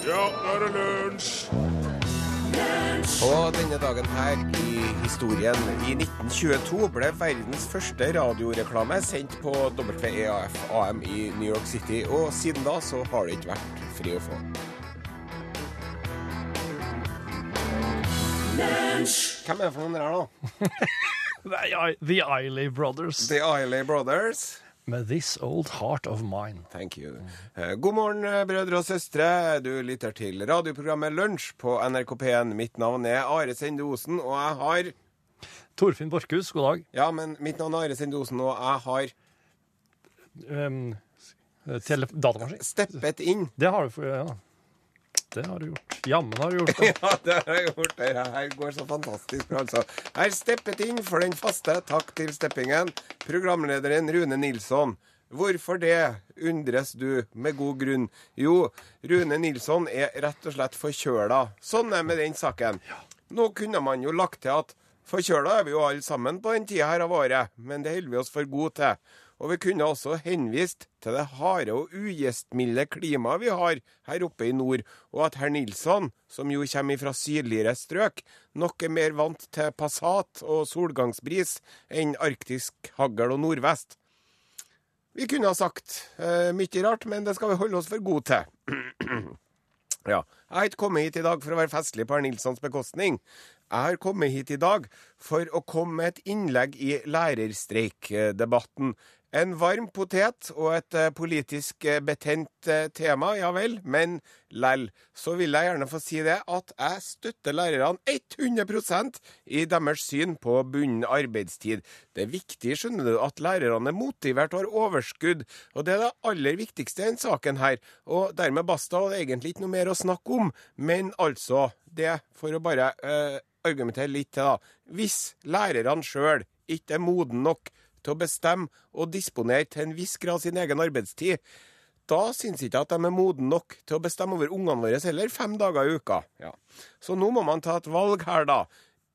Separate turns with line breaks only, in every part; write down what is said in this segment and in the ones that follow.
Ja, nå er det lunsj!
På denne dagen her i historien i 1922 ble verdens første radioreklame sendt på WEAF AM i New York City, og siden da så har det ikke vært fri å få. Hvem er det for noen der, da?
The, Eiley Brothers
The Eiley Brothers.
Med This Old Heart of Mine.
Thank you. Eh, God morgen, eh, brødre og søstre. Du lytter til radioprogrammet Lunsj på NRK P1. Mitt navn er Are Sende Osen, og jeg har
Torfinn Borchhus, god dag.
Ja, men mitt navn er Are Sende Osen, og jeg har
Um, datamaskin.
steppet inn.
Det har du ja. Det har du gjort. Jammen har du gjort det.
Ja, det har jeg gjort. Det her går så fantastisk bra, altså. Jeg har steppet inn for den faste. Takk til steppingen. Programlederen Rune Nilsson. Hvorfor det, undres du med god grunn. Jo, Rune Nilsson er rett og slett forkjøla. Sånn er med den saken. Nå kunne man jo lagt til at forkjøla er vi jo alle sammen på den tida her av året, men det holder vi oss for gode til. Og vi kunne også henvist til det harde og ugjestmilde klimaet vi har her oppe i nord, og at herr Nilsson, som jo kommer fra sydligere strøk, nok er mer vant til passat og solgangsbris enn arktisk hagl og nordvest. Vi kunne ha sagt eh, mye rart, men det skal vi holde oss for gode til. Ja. Jeg har ikke kommet hit i dag for å være festlig på herr Nilssons bekostning. Jeg har kommet hit i dag for å komme med et innlegg i lærerstreikdebatten. En varm potet og et eh, politisk eh, betent eh, tema, ja vel, men lell, så vil jeg gjerne få si det at jeg støtter lærerne 100% i deres syn på bunnen arbeidstid. Det er viktig, skjønner du, at lærerne er motivert og har overskudd, og det er det aller viktigste i denne saken her. Og dermed basta, og det er egentlig ikke noe mer å snakke om, men altså, det for å bare øh, argumentere litt til, da. Hvis lærerne sjøl ikke er moden nok til å bestemme og disponere til en viss grad sin egen arbeidstid, da syns ikke at de er moden nok til å bestemme over ungene våre heller, fem dager i uka. Ja. Så nå må man ta et valg her, da.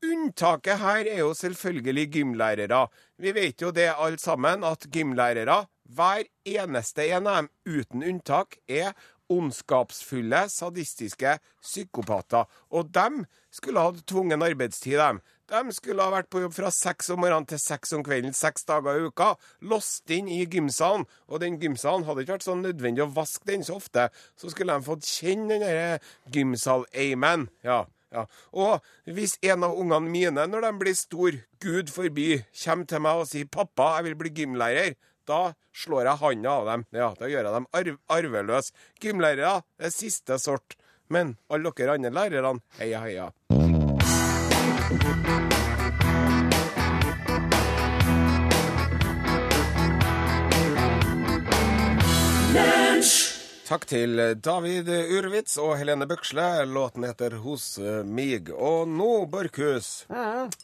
Unntaket her er jo selvfølgelig gymlærere. Vi vet jo det alle sammen, at gymlærere, hver eneste en av dem uten unntak, er ondskapsfulle, sadistiske psykopater. Og dem skulle hatt tvungen arbeidstid, dem. De skulle ha vært på jobb fra seks om morgenen til seks om kvelden, seks dager i uka. Låst inn i gymsalen. Og den gymsalen hadde ikke vært så nødvendig å vaske den så ofte. Så skulle de fått kjenne den derre gymsal-amen. Ja. Ja. Og hvis en av ungene mine, når de blir stor, gud forby, kommer til meg og sier 'pappa, jeg vil bli gymlærer', da slår jeg handa av dem. Ja, Da gjør jeg dem arv arveløse. Gymlærere er siste sort. Men alle dere andre lærerne, heia, heia. Takk til David Urwitz og Helene Bøksle. Låten heter 'Hos mig'. Og nå, Børkhus,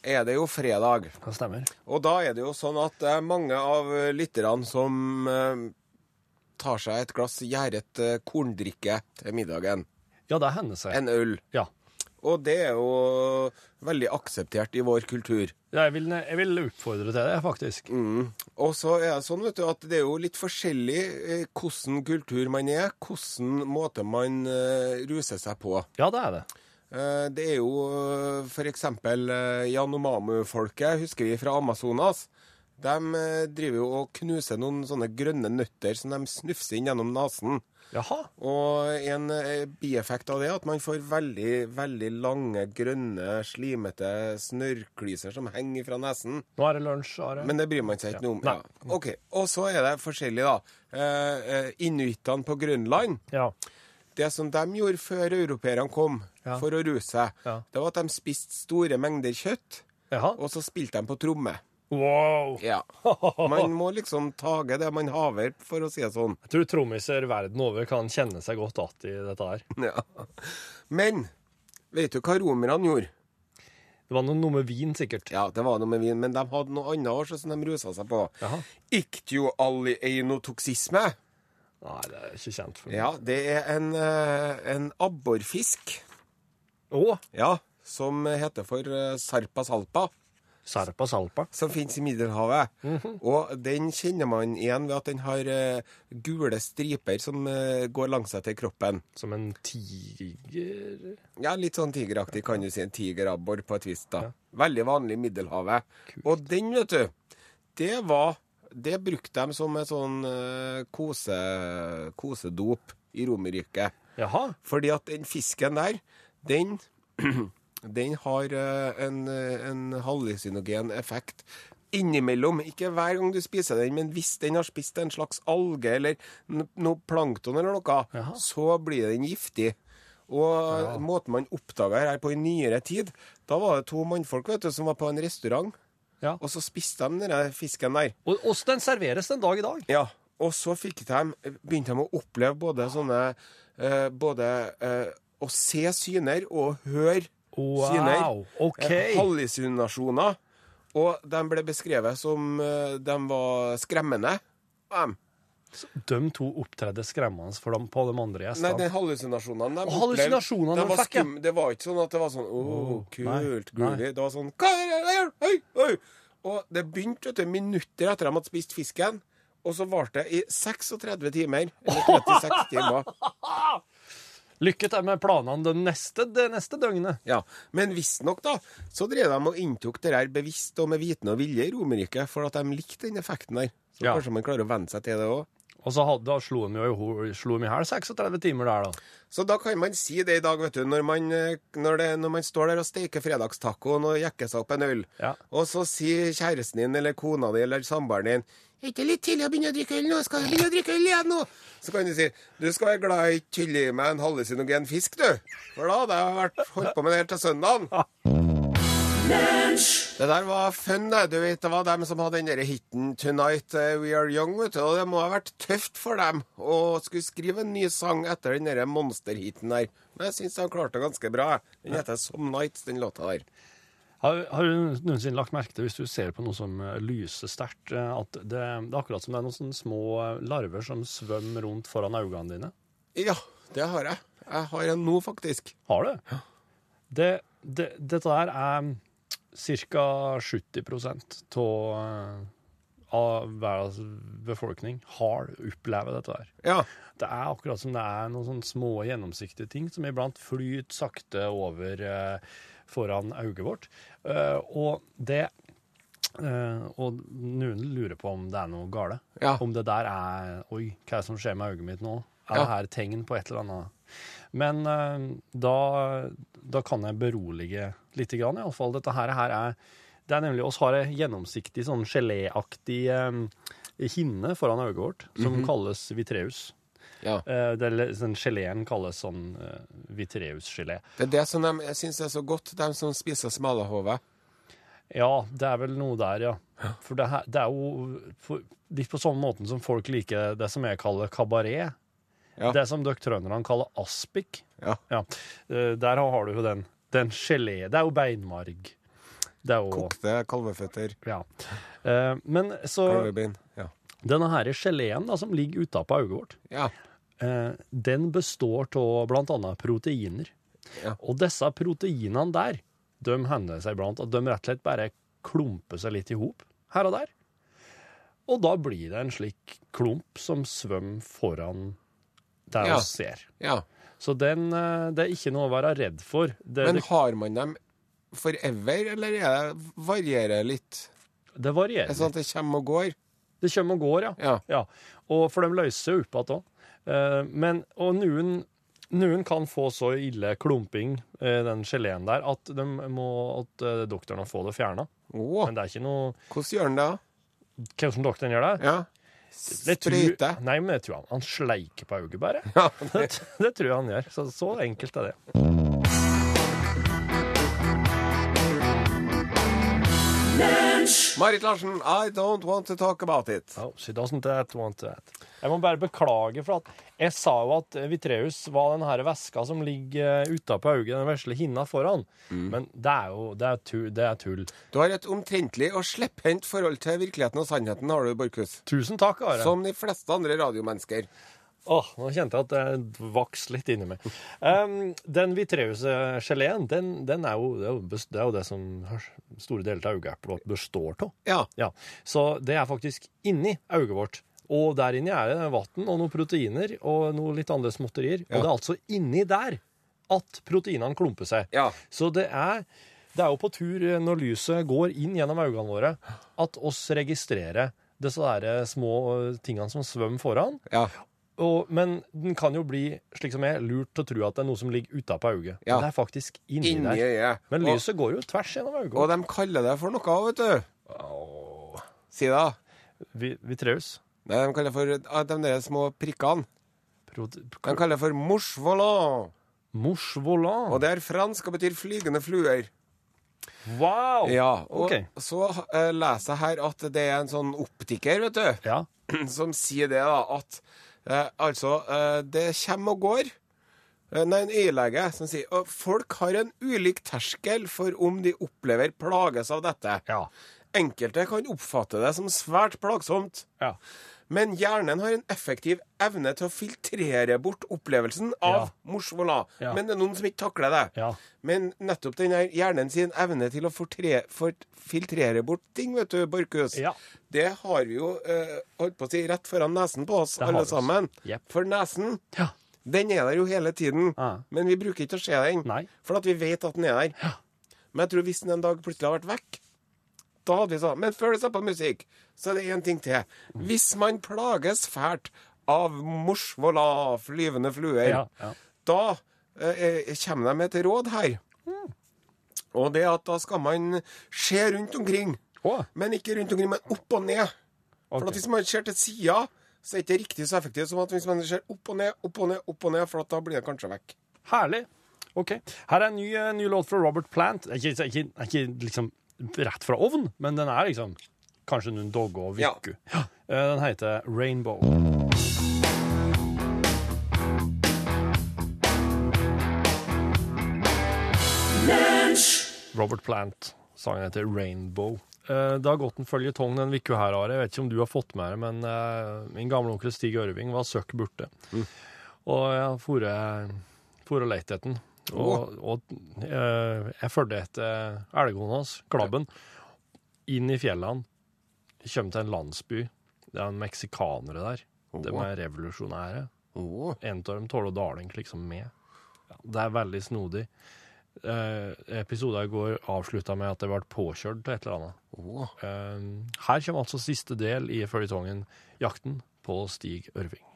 er det jo fredag.
Det stemmer.
Og da er det jo sånn at det er mange av lytterne som eh, tar seg et glass gjæret eh, korndrikke til middagen.
Ja, det hender seg.
En øl.
Ja.
Og det er jo veldig akseptert i vår kultur.
Jeg vil, jeg vil oppfordre til det, faktisk.
Mm. Og så er det sånn vet du, at det er jo litt forskjellig eh, hvordan kultur man er, hvordan måte man eh, ruser seg på.
Ja, det er det.
Eh, det er jo f.eks. for eksempel eh, Yanomamu-folket, husker vi fra Amazonas. De eh, driver jo og knuser noen sånne grønne nøtter som de snufser inn gjennom nesen.
Jaha.
Og en eh, bieffekt av det er at man får veldig, veldig lange, grønne, slimete snørrklyser som henger fra nesen.
Nå er det lunsj, Are.
Men det bryr man seg ikke noe om. Ja. Ok, Og så er det forskjellig, da. Eh, eh, Inuittene på Grønland
Ja.
Det som de gjorde før europeerne kom
Ja.
for å ruse seg,
Ja.
det var at de spiste store mengder kjøtt,
Jaha.
og så spilte de på tromme.
Wow.
Ja. Man må liksom tage det man haver, for å si det sånn.
Jeg tror trommiser verden over kan kjenne seg godt att i dette her.
Ja. Men vet du hva romerne gjorde?
Det var noe, med vin, sikkert.
Ja, det var noe med vin, men de hadde noe annet også som de rusa seg på. Iktioallienotoksisme.
Nei, det er ikke kjent for meg.
Ja, det er en, eh, en abborfisk
Å,
ja, som heter for eh, sarpa salpa.
Sarpa salpa.
som finnes i Middelhavet.
Mhm.
Og den kjenner man igjen ved at den har uh, gule striper som uh, går langs til kroppen.
Som en tiger
Ja, litt sånn tigeraktig kan du si. En tigerabbor på et vis, da. Veldig vanlig i Middelhavet. Og den, vet du, det var Det brukte de som en sånn uh, kose, kosedop i Romerriket. Fordi at den fisken der, den Den har eh, en, eh, en hallusinogen effekt innimellom. Ikke hver gang du spiser den, men hvis den har spist en slags alge eller noe plankton eller noe,
Jaha.
så blir den giftig. Og måten man oppdaga her på i nyere tid, da var det to mannfolk vet du, som var på en restaurant,
Ja.
og så spiste de den fisken der.
Og også den serveres den dag i dag?
Ja, og så de, begynte de å oppleve både sånne eh, Både eh, å se syner og høre
Wow, OK.
Okay. Hallusinasjoner. Og de ble beskrevet som eh, de var skremmende. Så
De to opptredde skremmende for dem på de andre
Nei,
gjestene.
de hallusinasjonene de
oh,
opplevde- de skum- Det var ikke sånn at det var sånn Å,
nei,
kult,
nei.
groovy. Det var sånn Hva er det jeg? Oi, oi. Og det begynte vet du, minutter etter de hadde spist fisken. Og så varte det i 36 timer. Eller 36 timer.
Lykke til med planene det neste, det neste døgnet.
Ja, Men visstnok, da, så drev de og inntok det der bevisst og med viten og vilje i Romerike, for at de likte den effekten der. Så
Ja.
kanskje man klarer å venne seg til det òg.
Og så hadde, da slo de jo i hjel 36 timer der, da.
Så da kan man si det i dag, vet du, når man, eh, når det, når man står der og steker fredagstacoen og jekker seg opp en øl,
Ja.
og så sier kjæresten din eller kona di eller samboeren din er ikke litt tidlig å begynne å drikke øl nå? Skal du begynne å drikke øl igjen nå? Så kan du si du skal være glad i chili med en hallusinogen fisk, du. For da hadde jeg vært holdt på med det her til søndagen. Det der var fun, det. Du vet, det var dem som hadde den der hiten 'Tonight eh, We Are Young'. vet du, og Det må ha vært tøft for dem å skulle skrive en ny sang etter den der monsterhiten der. Men jeg syns de klarte det ganske bra. Den heter 'Some Nights', den låta der.
Har, har du noensinne lagt merke til, hvis du ser på noe som eh, lyser sterkt, eh, at det, det er akkurat som det er noen små eh, larver som svømmer rundt foran øynene dine?
Ja, det har jeg. Jeg har en nå, faktisk.
Har du? Det, det, dette der er ca. 70 av, av verdens befolkning har opplevd dette der.
Ja.
Det er akkurat som det er noen sånne små gjennomsiktige ting som iblant flyter sakte over eh, foran øyet vårt. Eh, og det Uh, Og noen lurer på om det er noe gale.
Ja.
Om det der er Oi, hva er det som skjer med øyet mitt nå? Er
Ja.
det her tegn på et eller annet? Men uh, da, da kan jeg berolige litt, grann, iallfall. Dette her, her er Det er nemlig oss har en gjennomsiktig, sånn geléaktig um, hinne foran øyet vårt, som kalles vitreus.
Ja.
Uh, det, den geleen kalles sånn uh, vitreusgelé.
Det er det som de, jeg syns er så godt, de som spiser smalahove.
Ja, det er vel noe der, ja. For det, her, det er jo for, litt på samme måten som folk liker det som jeg kaller kabaret.
Ja.
Det som dere trønderne kaller aspik.
Ja.
Eh, der har du jo den. Den gelé. Det er jo beinmarg. Det er jo
Kokte kalveføtter.
Ja. Uh, men så
Kalvebein. Ja.
denne her geleen da, som ligger utapå øyet vårt,
ja.
Eh, den består av annet proteiner.
Ja.
Og disse proteinene der, de hender seg iblant at de rett og slett bare klumper seg litt i hop her og der. Og da blir det en slik klump som svømmer foran der
Ja.
vi ser.
ja.
Så den, eh, det er ikke noe å være redd for. Det,
Men har man dem forever, eller er det varierer litt?
det
Er
varierer.
det sånn at det kommer og går?
Det kommer og går, ja.
Ja.
Ja, og for de løser jo opp igjen òg. Men, og noen, noen kan få så ille klumping, eh, den geleen der, at, de må, at eh, doktoren må få det fjerna.
Oh.
Men det er ikke noe
hvordan gjør han det?
Hvem som doktoren gjør det?
Ja. Sprøyte?
Nei, men jeg tror han, han sleiker på øyet, bare.
Ja.
Det, det tror jeg han gjør. Så, så enkelt er det.
Marit Larsen, I don't want to talk about it.
Oh, she doesn't that want that. Jeg må bare beklage, for at jeg sa jo at Vitreus var den her veska som ligger utapå øyet, den vesle hinna foran. Men det er jo det er tull. Det er tull.
Du har et omtrentlig og slepphendt forhold til virkeligheten og sannheten, har du, Borchhus.
Tusen takk, Are.
Som de fleste andre radiomennesker.
Åh, nå kjente jeg at det vaks litt inni meg. Um, den vitreuse-geleen, den, den er, jo, det, er jo, best, det er jo det som store deler av øyeeplet består av.
Ja.
Ja, Så det er faktisk inni øyet vårt. Og der inni er det vann og noen proteiner og noe litt andre småtterier. Og det er altså inni der at proteinene klumper seg.
Ja.
Så det er, det er jo på tur eh, når lyset går inn gjennom øynene våre, at oss registrerer disse der små eh, tingene som svømmer foran.
ja.
Og, men den kan jo bli, slik som jeg, lurt til å tro at det er noe som ligger utapå øyet.
Ja.
Men det er faktisk inni,
Inni
der.
øyet.
Men
Og-
lyset går jo tvers gjennom øyet.
Og de kaller det for noe, vet du. Si det.
Vi, Vitreus.
Nei, De kaller det for ah, de der små prikkene.
Prote-
De kaller det for mouche volant.
Mouche volant.
Og det er fransk og betyr flygende fluer.
Wow!
Ja, og
okay.
så uh, leser jeg her at det er en sånn optiker, vet du,
Ja.
som sier det, da, at eh, altså eh, Det kommer og går. Eh, Nei, en øyelege som sier at folk har en ulik terskel for om de opplever plages av dette.
Ja.
Enkelte kan oppfatte det som svært plagsomt.
Ja.
Men hjernen har en effektiv evne til å filtrere bort opplevelsen av
Ja.
mouche volant.
Ja.
Men det er noen som ikke takler det.
Ja.
Men nettopp den hjernen sin evne til å fortre, for, filtrere bort ting, vet du, Borchhus,
Ja.
det har vi jo eh, holdt på å si rett foran nesen på oss,
Det
alle sammen.
Yep.
For nesen,
Ja.
den er der jo hele tiden. Men vi bruker ikke å se den,
Nei.
for at vi vet at den er der. Men jeg tror hvis den en dag plutselig har vært vekk, da hadde vi sagt Men før du setter på musikk, så er det én ting til. Hvis man plages fælt av mouche volant, flyvende fluer,
Ja, ja.
da eh, kommer de med et råd her. Og det at da skal man se rundt omkring.
Oh.
Men ikke rundt omkring, men opp og ned. For at hvis man ser til sida, så er det ikke riktig så effektivt som at hvis man ser opp og ned, opp og ned, opp og ned, for da blir det kanskje vekk.
herlig. OK. Her er en ny, eh, ny låt fra Robert Plant. Ikke, ikke, ikke liksom rett fra ovn, men den er liksom kanskje noen dogge og
Ja.
Ja. Eh, Den heter Rainbow. Robert Plant. Sangen heter Rainbow. Eh, Det har gått en føljetong den uka her, Are. Jeg vet ikke om du har fått med det, men eh, min gamle onkel Stig Ørving var søkk borte. Og jeg for og lette etter den. Og, og jeg fulgte etter elghunden hans, klabben, inn i fjellene. Kommer til en landsby. Det er en meksikanere der. De er revolusjonære.
Oh.
En av dem tåler daling liksom med. Det er veldig snodig. Eh, episoden i går avslutta med at det ble påkjørt til et eller annet.
Oh.
Eh, her kommer altså siste del i føljetongen 'Jakten på Stig Ørving'.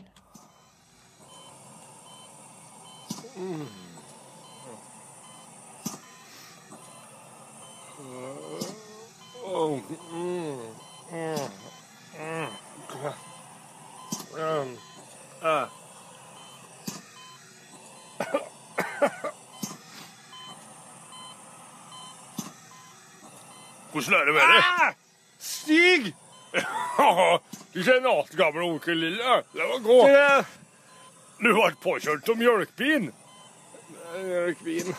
Hvordan er det med deg?
Stig!
Du kjenner alt, gamle onkel Lille. La meg gå. Du ble påkjørt av mjølkbien. Mjølkbien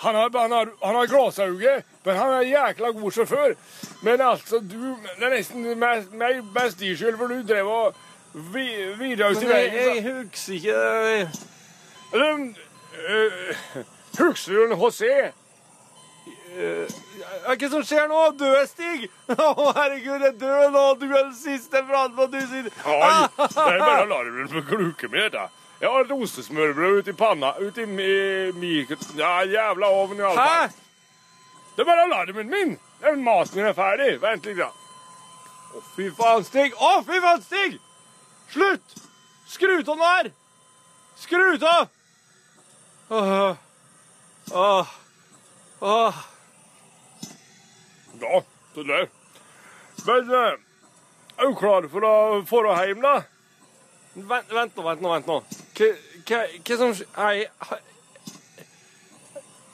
han har, han har, han har glasauge, men han er jækla god sjåfør. Men altså, du Det er nesten meg best din skyld, for du drev og vi, videre i veien. så-
husker ikke
Eller, øh, Husker du en HC?
Hva er det som skjer nå? Død, Stig? Å, herregud, jeg dør nå. Du er den siste praten på du sier
Oi, det er bare alarmen på kluken min, dette. Jeg har et ostesmørbrød uti i panna, uti i mi- Ja, jævla ovn i alle fall.
Hæ?
Det er bare alarmen min. Den Maten min er ferdig. Vent litt, da.
Å, fy faen, Stig. Å, fy faen, Stig! Slutt! Skru av den her! Skru av! Åh. Åh. Åh.
Ja, det der. Men eh, er du klar for å dra hjem, da?
Vent, nå, vent nå, vent nå. Hva som skjer?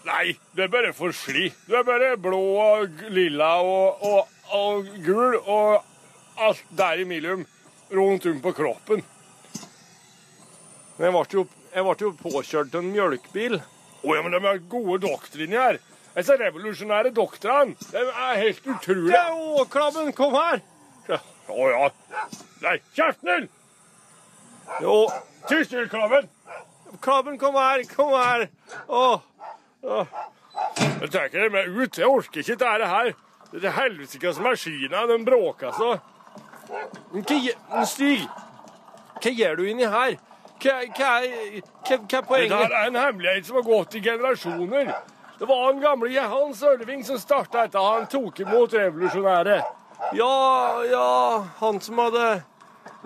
Nei,
du det er bare for sli. Du er bare blå og lilla og, og, og gul og alt der imellom rundt om på kroppen.
Men jeg ble jo, jeg ble jo påkjørt av en mjølkbil.
Å ja, men de er gode doktorene her. Disse revolusjonære doktorene. De er helt utrolige.
Å, Klabben, kom her!
Å ja. Nei, kjeften din!
Jo,
Tyst, Klabben!
Klabben, kom her, kom her. Åh,
Jeg trekker med ut. Jeg orker ikke dette her. Det er helvetes maskiner. De bråker så.
Stig, hva gjør du inni her? Hva, hva, hva, hva er poenget?
her er en hemmelighet som har gått i generasjoner. Det var den gamle Hans Ølving som starta dette. Han tok imot revolusjonære.
Ja, ja, han som hadde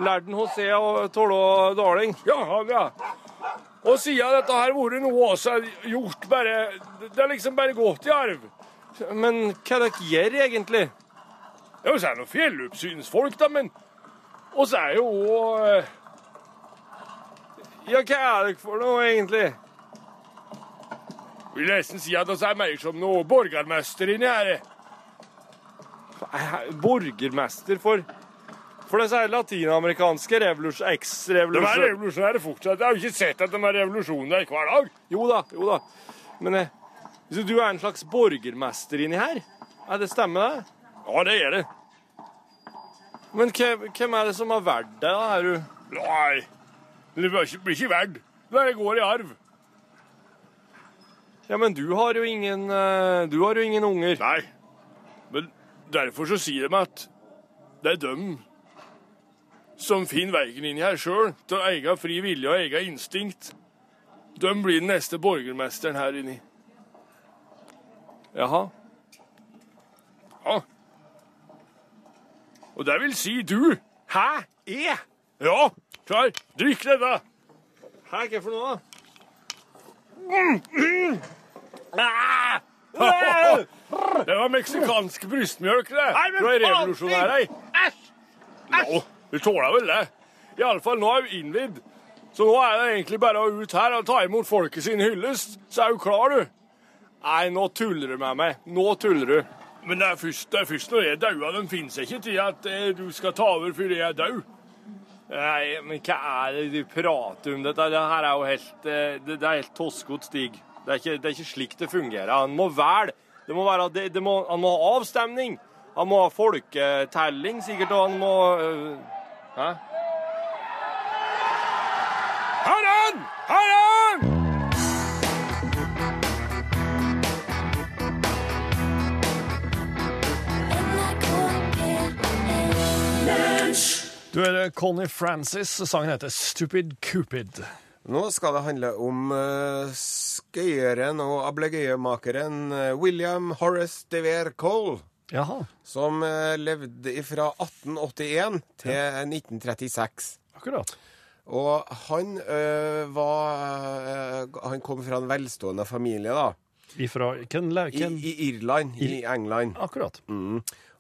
lært en Hosea og Tålå Darling.
Ja, han, ja. Og siden dette her vært noe vi har gjort bare Det er liksom bare gått i arv.
Men hva dere gjør egentlig?
Ja, Vi er noen fjelloppsynsfolk, da, men oss er jo òg
Ja, hva er dere for noe egentlig?
Vil nesten si at oss er mer som noe borgermester inni her.
Eh, Borgermester for For disse latinamerikanske revolus-
De er revolusjonære fortsatt. Jeg har jo ikke sett at de er revolusjonære hver dag.
Jo da, jo da. Men eh, så du er en slags borgermester inni her? Er det stemmer, det?
Ja, det er det.
Men hvem, er det som har valgt deg, da? Er du
Nei, det blir ikke, ikke verdt. Det går i arv.
Ja, men du har jo ingen eh, Du har jo ingen unger.
Nei, men derfor så sier de at det er dem som finner veien inn her sjøl, til egen fri vilje og egen instinkt. De blir den neste borgermesteren her inni.
Jaha.
Ja. Og det vil si du.
Hæ? Jeg?
Ja, klar. Drikk dette.
Hæ, hva for noe, da?
Det var meksikansk brystmjølk, det. Fra revolusjonære.
Æsj!
Nå, du tåler vel det? Iallfall nå er vi innvidd. Så nå er det egentlig bare å ut her og ta imot folket sin hyllest. Så er du klar, du.
Nei, nå tuller du med meg. Nå tuller du.
Men det er først, det er først når jeg er daua. Den finnes ikke til at eh, du skal ta over fordi jeg er død.
Nei, men hva er det du prater om? Dette det her er jo helt eh, Det, det er helt toskete, Stig. Det er, ikke, det er ikke slik det fungerer. Han må velge. Det må være, det, det må, han må ha avstemning. Han må ha folketelling, sikkert, og han må øh, Hæ?
Her er han! Her er han!
Du er det Connie Francis. Sangen heter Stupid Cupid.
Nå skal det handle om uh, skøyeren og ablegøyemakeren eh, William Horace de Vere Cole,
Jaha.
som eh, levde fra 1881 til 1936.
Akkurat.
Og han ø, var øh, Han kom fra en velstående familie, da.
Ifra le-
I, I Irland, i England.
Akkurat.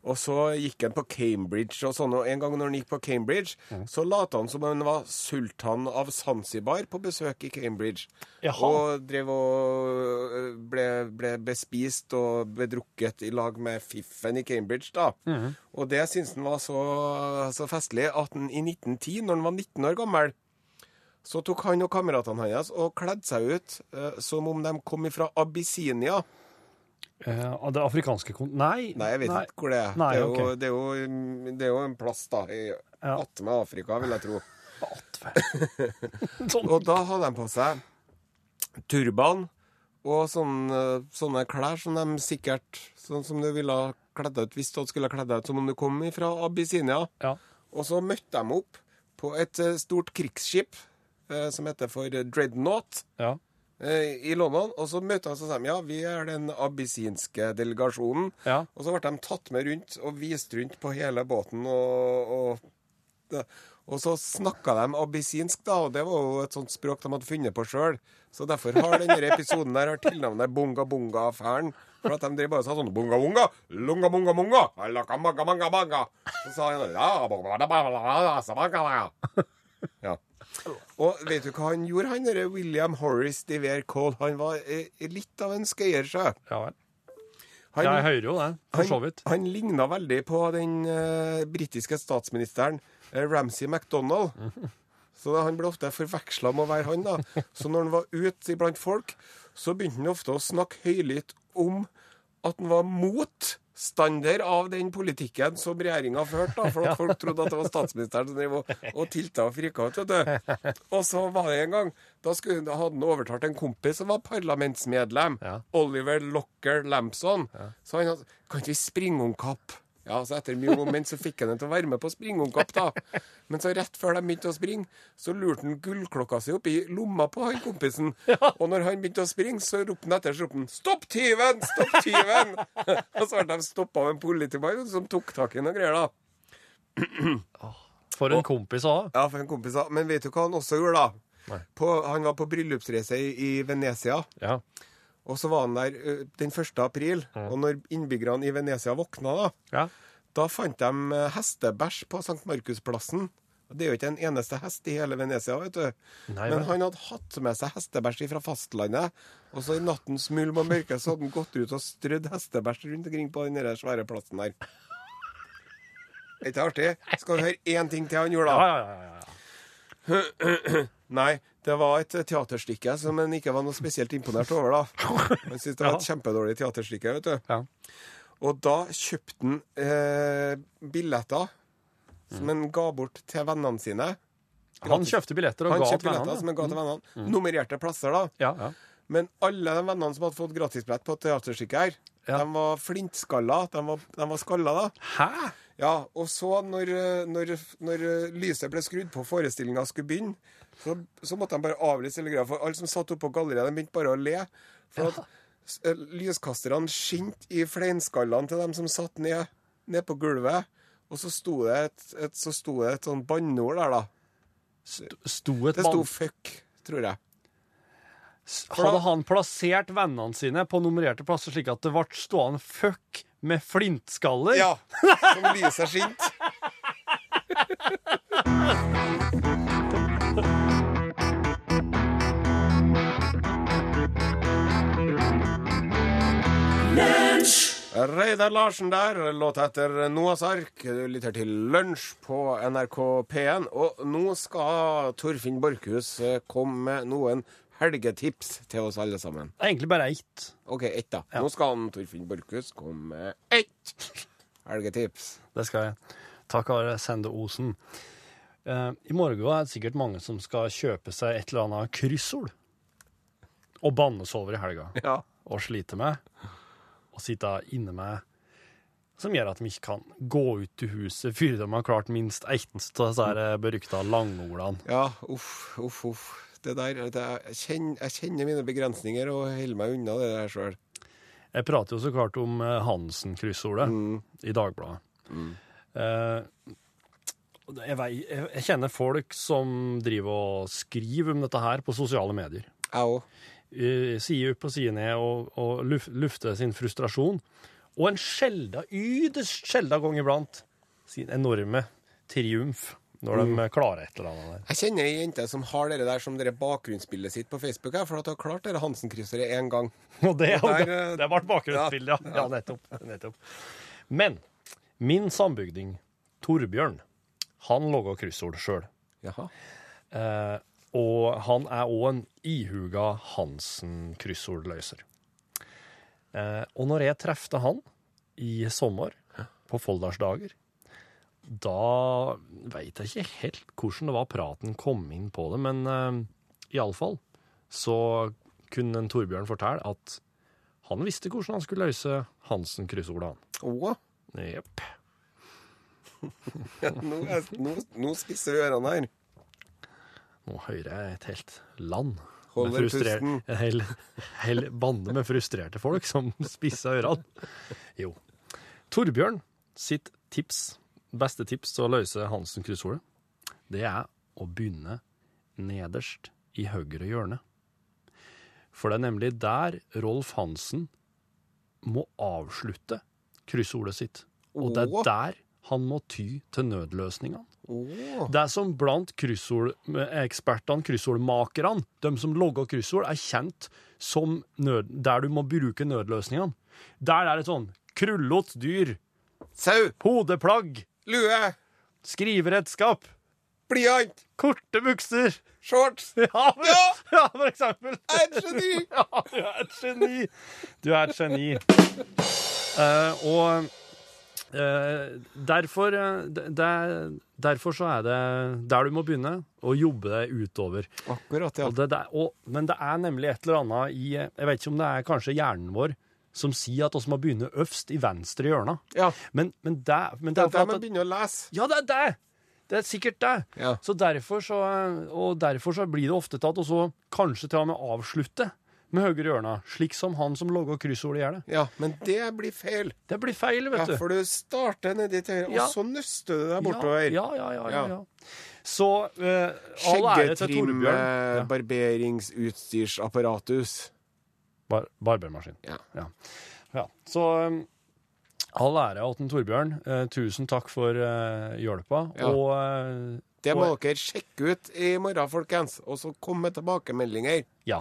Og så gikk han på Cambridge og sånn, og en gang når han gikk på Cambridge, så lot han som han var sultan av Zanzibar på besøk i Cambridge.
Jaha.
Og drev og øh, ble, ble bespist og bedrukket i lag med fiffen i Cambridge, da. Og det syntes han var så, så festlig at han i 1910, når han var 19 år gammel, så tok han og kameratene hans og kledde seg ut eh, som om de kom fra Abyssinia.
Eh, av det afrikanske kont... Nei.
Nei, jeg vet ikke hvor det er.
Nei,
det, er jo,
ok.
det, er jo, det er jo en plass da i
Ja.
attmed Afrika, vil jeg tro.
Sånn.
Og da hadde de på seg turban og sånne, sånne klær som de sikkert Sånn som du ville kledd ut hvis du skulle kledd ut som om du kom fra Abyssinia.
Ja.
Og så møtte de opp på et eh, stort krigsskip eh, som heter for Dreadnought
ja.
Eh, i London. Og så møtte de og sa ja, vi er den abyssinske delegasjonen.
Ja.
Og så ble de tatt med rundt og vist rundt på hele båten. Og, og, og så snakka de abyssinsk, da, og det var jo et sånt språk de hadde funnet på sjøl. Så derfor har denne episoden der har tilnavnet Bunga Bunga-affæren. For at de drev bare og sa sånn Bunga Bunga, lunga bunga bunga, laka manga manga manga. Så sa han ja, bunga, bunga, bunga, sa bunga, bunga. Ja. Og vet du hva han gjorde, han derre William Horace de Vere Cole? Han var eh, litt av en skøyer, sjø.
ja vel.
Han-
Jeg hører jo det, for så vidt.
han, han ligna veldig på den uh, britiske statsministeren eh, Ramsay MacDonald. Så da, han ble ofte forveksla med å være han. da. Så når han var ute iblant folk, så begynte han ofte å snakke høylytt om at han var mot motstander av den politikken som regjeringa førte, da, for at folk trodde at det var statsministeren som drev og, og tilta og frika ut. vet du. Og så var det en gang Da, skulle, da hadde han overtalt en kompis som var parlamentsmedlem,
Ja.
Oliver Locker Lampson. Så han hadde Kan ikke vi springe om kapp? Ja, så Etter mye moment så fikk han den til å være med på springomkapp, da. Men så rett før de begynte å springe, så lurte han gullklokka si oppi lomma på han kompisen. Og når han begynte å springe, så ropte han etter, så ropte han 'Stopp tyven! Stopp tyven!' og så ble de stoppa av en politimann som tok tak i noe greier, da.
For en kompis òg.
Ja, for en kompis òg. Men vet du hva han også gjorde, da? På, han var på bryllupsreise i, i Venezia.
Ja.
Og så var han der den 1. april. Og når innbyggerne i Venezia våkna, da,
ja.
da fant de hestebæsj på St. Markusplassen. Det er jo ikke en eneste hest i hele Venezia, vet du.
Nei,
Men han hadde hatt med seg hestebæsj fra fastlandet. Og så i nattens mulm og mørke så hadde han gått ut og strødd hestebæsj rundt omkring på den svære plassen der. Er ikke artig? Skal vi høre én ting til han gjorde, da?
Ja, ja, ja, ja.
Nei, det var et teaterstykke som han ikke var noe spesielt imponert over, da. Han syntes det var et kjempedårlig teaterstykke, vet du.
Ja.
Og da kjøpte han eh, billetter som han ga bort til vennene sine.
Han kjøpte billetter og
Han
ga til
billetter
vennene. Mm.
som han ga til vennene. Nummererte plasser, da.
Ja, ja.
Men alle de vennene som hadde fått gratisbillett på teaterstykket her, de var flintskalla. De var, de var skalla, da.
Hæ?
Ja, og så når, når, når lyset ble skrudd på forestillinga skulle begynne, så, så måtte de bare avlyse hele greia. For alle som satt oppe på galleriet, de begynte bare å le. For at eh, lyskasterne skinte i fleinskallene til dem som satt ned, ned på gulvet. Og så sto det et, et, så sto det et sånn banneord der, da.
Sto et
Det sto. 'fuck', tror jeg.
Hadde han plassert vennene sine på nummererte plasser slik at det ble stående fuck med flintskaller?
Ja. Som lyser skint. Reidar Larsen der, låt etter Noahs ark. Du lytter til Lunsj på NRK P1. Og nå skal Torfinn Borchhus eh, komme med noen helgetips til oss alle sammen.
Det er egentlig bare ett.
OK, ett, da. Nå skal han Torfinn Borchhus komme med ett helgetips.
Det skal jeg. Takk, Are Sende Osen. Uh, I morgen er det sikkert mange som skal kjøpe seg et eller annet kryssord. Og bannes over i helga.
Ja.
Og slite med. Og sitte inne med. Som gjør at de ikke kan gå ut til huset før de har klart minst ett av disse berykta langordene.
Ja, uff, uff, uff. Det der, det, jeg, kjenner, jeg kjenner mine begrensninger og holder meg unna det der sjøl.
Jeg prater jo så klart om eh, Hansen-kryssordet i Dagbladet. Eh, jeg, vei, jeg, jeg kjenner folk som driver og skriver om dette her på sosiale medier.
Jeg òg.
Sier opp og sier ned og, og lufter sin frustrasjon. Og en sjelda, ytterst sjelda gang iblant sin enorme triumf når de klarer et eller annet der.
Jeg kjenner ei jente som har det der som dere bakgrunnsbildet sitt på Facebook, her, for at hun har klart det Hansen-krysseret én gang.
Og det,
Og der,
det, det ble bakgrunnsbildet, ja. ja. nettopp, nettopp. Men min sambygding, Torbjørn, han laga kryssord sjøl. Eh, og han er òg en ihuga Hansen-kryssordløser. Eh, og når jeg trefte han i sommer, på Folldalsdager, da veit jeg ikke helt hvordan det var praten kom inn på det, men uh, iallfall så kunne en Torbjørn fortelle at han visste hvordan han skulle løse Hansen-kryssordene.
Åh?
Jepp.
nå, er- nå, nå spisser vi ørene her.
Nå hører jeg et helt land.
Holder pusten.
En hel, hel bande med frustrerte folk som spisser ørene. Jo. Torbjørn sitt tips, beste tips til å løse Hansen-kryssordet, det er å begynne nederst i høyre hjørne. For det er nemlig der Rolf Hansen må avslutte kryssordet sitt. Og det er der han må ty til nødløsningene.
Oh.
Det som blant kryssordekspertene, kryssordmakerne, de som logger kryssord, er kjent som nød, der du må bruke nødløsningene. Der er det sånn krullete dyr,
Sau,
hodeplagg,
lue,
skriveredskap,
blyant,
korte bukser.
shorts.
Ja, for,
Ja!
ja, for eksempel.
Et geni!
Ja, du er et geni. Du er et geni. Uh, og uh, derfor, eh, det- derfor så er det der du må begynne, å jobbe deg utover.
Akkurat, ja.
Og det, det, og, men det er nemlig et eller annet i Jeg vet ikke om det er kanskje hjernen vår som sier at vi må begynne øverst i venstre hjørne.
ja.
Men, men det, men
Det
det
er
er
der man begynner å lese.
Ja, det er det! Det er sikkert det.
Ja.
Så derfor så, og derfor så blir det ofte tatt og så kanskje til og med avslutte med høyre hjørne, slik som han som logger kryssordet gjør det.
Ja, men det blir feil.
Det blir feil, vet du.
Ja, for du starter nedi til høyre,
Ja.
og så nøster du deg bortover.
Ja, ja, ja. ja,
Ja.
ja. Så eh, all ære til Torbjørn.
Skjeggetrim,
Ja.
barberingsutstyrsapparatus.
Bar barbermaskin.
Ja.
Ja. ja. Så um, all ære til Torbjørn. Uh, tusen takk for uh, hjelpa.
Ja.
Og uh,
Det må
Og-
dere sjekke ut i morgen, folkens. Og så komme med tilbakemeldinger.
ja.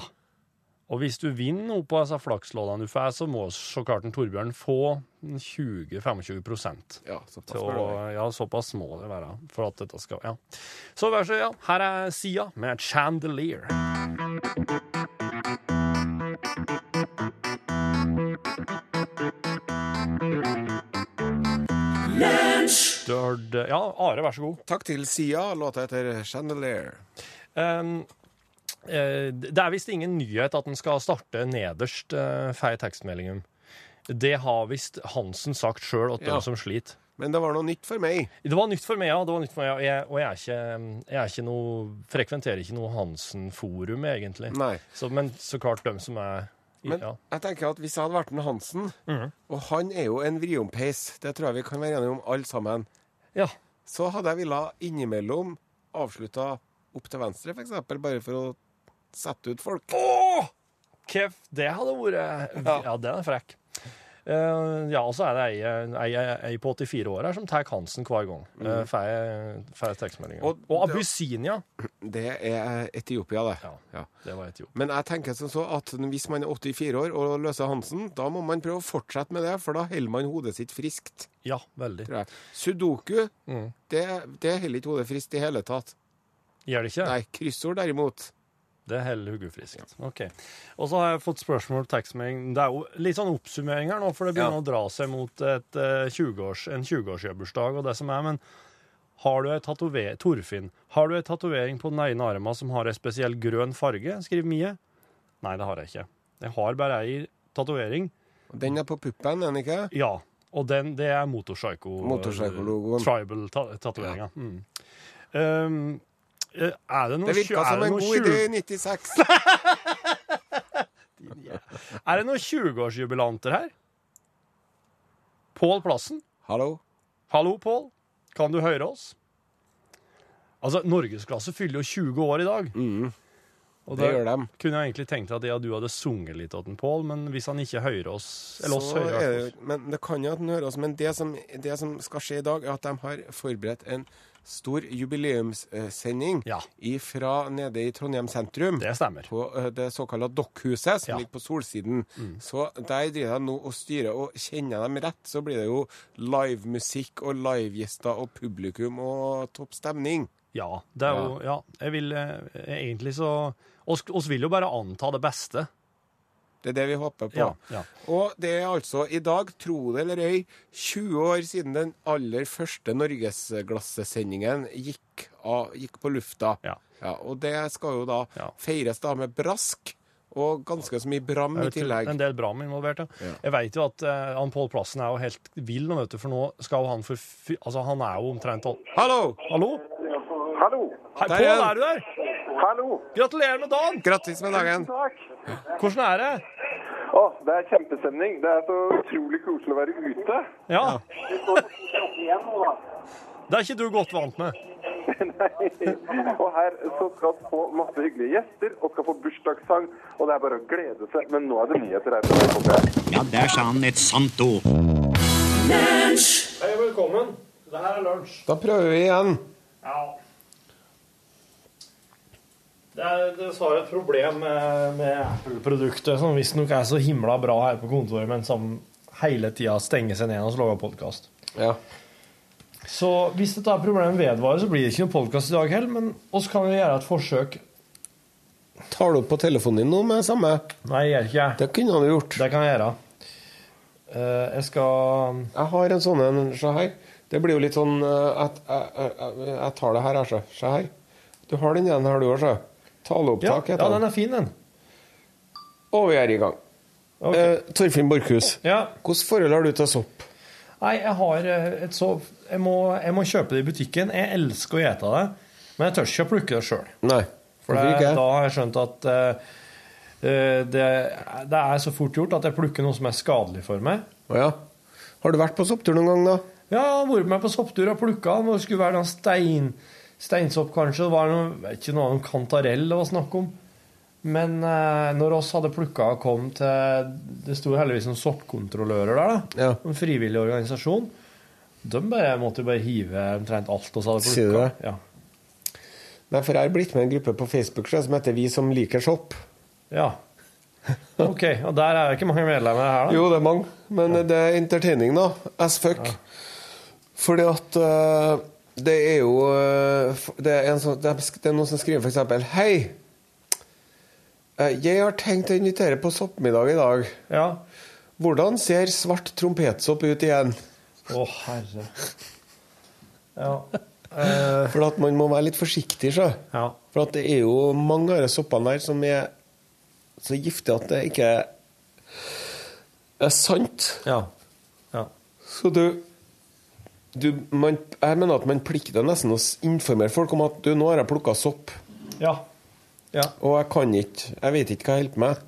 Og hvis du vinner noe på disse flaksloddene du får, så må så klart en Torbjørn få 20-25%
Ja, såpass
å, ja, såpass må det være for at dette skal Ja. Så vær så ja, her er Sia med Chandelier. Du hørte Ja, Are, vær så god.
Takk til Sia. Låta heter Chandelier.
Um, uh, det er visst ingen nyhet at en skal starte nederst uh, for tekstmeldingen. Det har visst Hansen sagt sjøl at
Ja.
de som sliter.
Men det var noe nytt for meg.
Det var nytt for meg, ja. Det var nytt for meg, ja. jeg, og jeg er ikke, jeg er ikke noe, frekventerer ikke noe Hansen-forum, egentlig. Så, men så klart dem som er i-
Men
ja.
jeg tenker at hvis jeg hadde vært en Hansen,
Mhm.
og han er jo en vriompeis, det tror jeg vi kan være enige om alle sammen,
ja.
så hadde jeg villa innimellom avslutta opp til venstre, f.eks., bare for å sette ut folk.
Åh! Kev, det hadde vært
Ja.
Ja, den er frekk. Eh, ja, og så er det ei, ei, ei, ei på 84 år her som tar Hansen hver gang. Uh, Får tekstmeldinger.
Mm. Og
Og, Abyssinia.
Det er Etiopia, det.
Ja,
Ja.
det var Etiopia.
Men jeg tenker som så at hvis man er 84 år og løser Hansen, da må man prøve å fortsette med det, for da holder man hodet sitt friskt.
Ja, veldig.
Sudoku,
Mm.
det, det holder ikke hodet friskt i hele tatt.
Gjør det ikke?
Nei, kryssord derimot.
Det holder hodet friskt. Ok. Og så har jeg fått spørsmål om tekstmelding. Det er jo litt sånn oppsummering her nå, for det begynner
Ja.
å dra seg mot et, uh, 20-års, en 20-årsjubileumsdag og det som er, men har du ei tatovering Torfinn, har du ei tatovering på den ene armen som har ei spesiell grønn farge? skriver Mie. Nei, det har jeg ikke. Jeg har bare ei tatovering.
Den er på puppen, er den ikke?
Ja. Og den, det er Motorpsycho.
Motorpsycho-logoen.
Tribal-tatoveringa. Mm. Um, eh, er det noe
Det virka som en god idé i 96.
Er det noen 20-årsjubilanter her? Pål Plassen?
Hallo?
Hallo, Pål. Kan du høre oss? Altså, Norgesklasse fyller jo 20 år i dag.
Mm,
Og
det gjør de.
kunne jeg egentlig tenkt at ja, du hadde sunget litt til Pål, men hvis han ikke hører oss Eller oss hører
er
oss.
det, men det kan jo at han hører oss. Men det som, det som skal skje i dag, er at de har forberedt en stor jubileumssending
Ja.
fra nede i Trondheim sentrum.
Det stemmer.
På eh, det såkalte Dokkhuset, som
Ja.
ligger på Solsiden. Så der driver de nå og styrer, og kjenner dem rett, så blir det jo livemusikk og livegjester og publikum og topp stemning.
Ja. Det er jo Ja, jeg vil eh, egentlig så oss, oss vil jo bare anta det beste.
Det er det vi håper på.
Ja. ja.
Og det er altså i dag, tro det eller ei, 20 år siden den aller første Norgesglassesendingen gikk, av- gikk på lufta.
Ja.
og det skal jo da
Ja.
feires da med brask og ganske så mye bram i tillegg.
En del Bram involvert, ja. Jeg vet jo at uh, han Pål Plassen er jo helt vill nå, vet du, for nå skal jo han for fy... Altså, han er jo omtrent all...
Hallo!
Hallo?
Hallo!
Hei,
Der
Pål, er du der?
Hallo!
Gratulerer med dagen!
Grattis med dagen.
Takk!
Hvordan er det?
Å, det er kjempestemning. Det er så utrolig koselig å være ute.
Ja. Det er ikke du godt vant med.
Nei. Og her så skal vi få masse hyggelige gjester og skal få bursdagssang. Og det er bare å glede seg. Men nå er det nyheter her. på NRK P1.
Ja, der sa han et sant ord.
Hei, velkommen. Det her er lunsj.
Da prøver vi igjen.
Ja. Det er dessverre et problem med, med Apple-produktet, som visstnok er så himla bra her på kontoret, men som hele tida stenger seg ned og lager podkast.
Ja.
Så hvis dette problemet vedvarer, så blir det ikke noen podkast i dag heller, men oss kan vi gjøre et forsøk.
Tar du opp på telefonen din nå med samme?
Nei, jeg gjør ikke jeg.
Det kunne du gjort.
Det kan jeg gjøre. Eh, jeg skal
Jeg har en sånn en, se her. Det blir jo litt sånn at jeg, jeg, jeg, jeg tar det her, jeg. Se her. Du har den igjen her, du òg, se.
Ja,
Taleopptak heter
den
den.
er fin, den.
Og vi er i gang.
Okay.
Eh, Torfinn Borchhus,
Ja.
hvilket forhold har du til sopp?
Nei, jeg har eh, et så jeg må, jeg må kjøpe det i butikken. Jeg elsker å ete det, men jeg tør ikke å plukke det sjøl. For det, da har jeg skjønt at eh, det, det er så fort gjort at jeg plukker noe som er skadelig for meg.
Oh, ja. Har du vært på sopptur noen gang, da?
Ja, jeg har vært med på sopptur og plukka. Det skulle være noen stein, steinsopp, kanskje. Det var noe, ikke noe om kantarell det var snakk om. Men eh, når oss hadde plukka og kom til Det sto heldigvis noen soppkontrollører der, da.
Ja.
En frivillig organisasjon. De bare, måtte jo bare hive omtrent alt oss hadde
Sier du det?
Ja.
Nei, for jeg har blitt med en gruppe på Facebook som heter Vi som liker sopp.
ja. OK. Og der er det ikke mange medlemmer her, da?
Jo, det er mange, men det er entertaining, da. As fuck. Fordi at eh, det er jo eh, det, er en sånn, det, er, noen som skriver eksempel Hei! eh, jeg har tenkt å invitere på soppmiddag i dag.
Ja.
Hvordan ser svart trompetsopp ut igjen?
Å, herre. Ja. Eh,
For at man må være litt forsiktig, så.
ja.
For at det er jo mange av de soppene der som er så giftige at det ikke er sant.
Ja. ja.
Så du, du man, Jeg mener at man plikter nesten å informere folk om at du, nå har jeg plukka sopp,
Ja. ja.
og jeg kan ikke Jeg vet ikke hva jeg holder på med.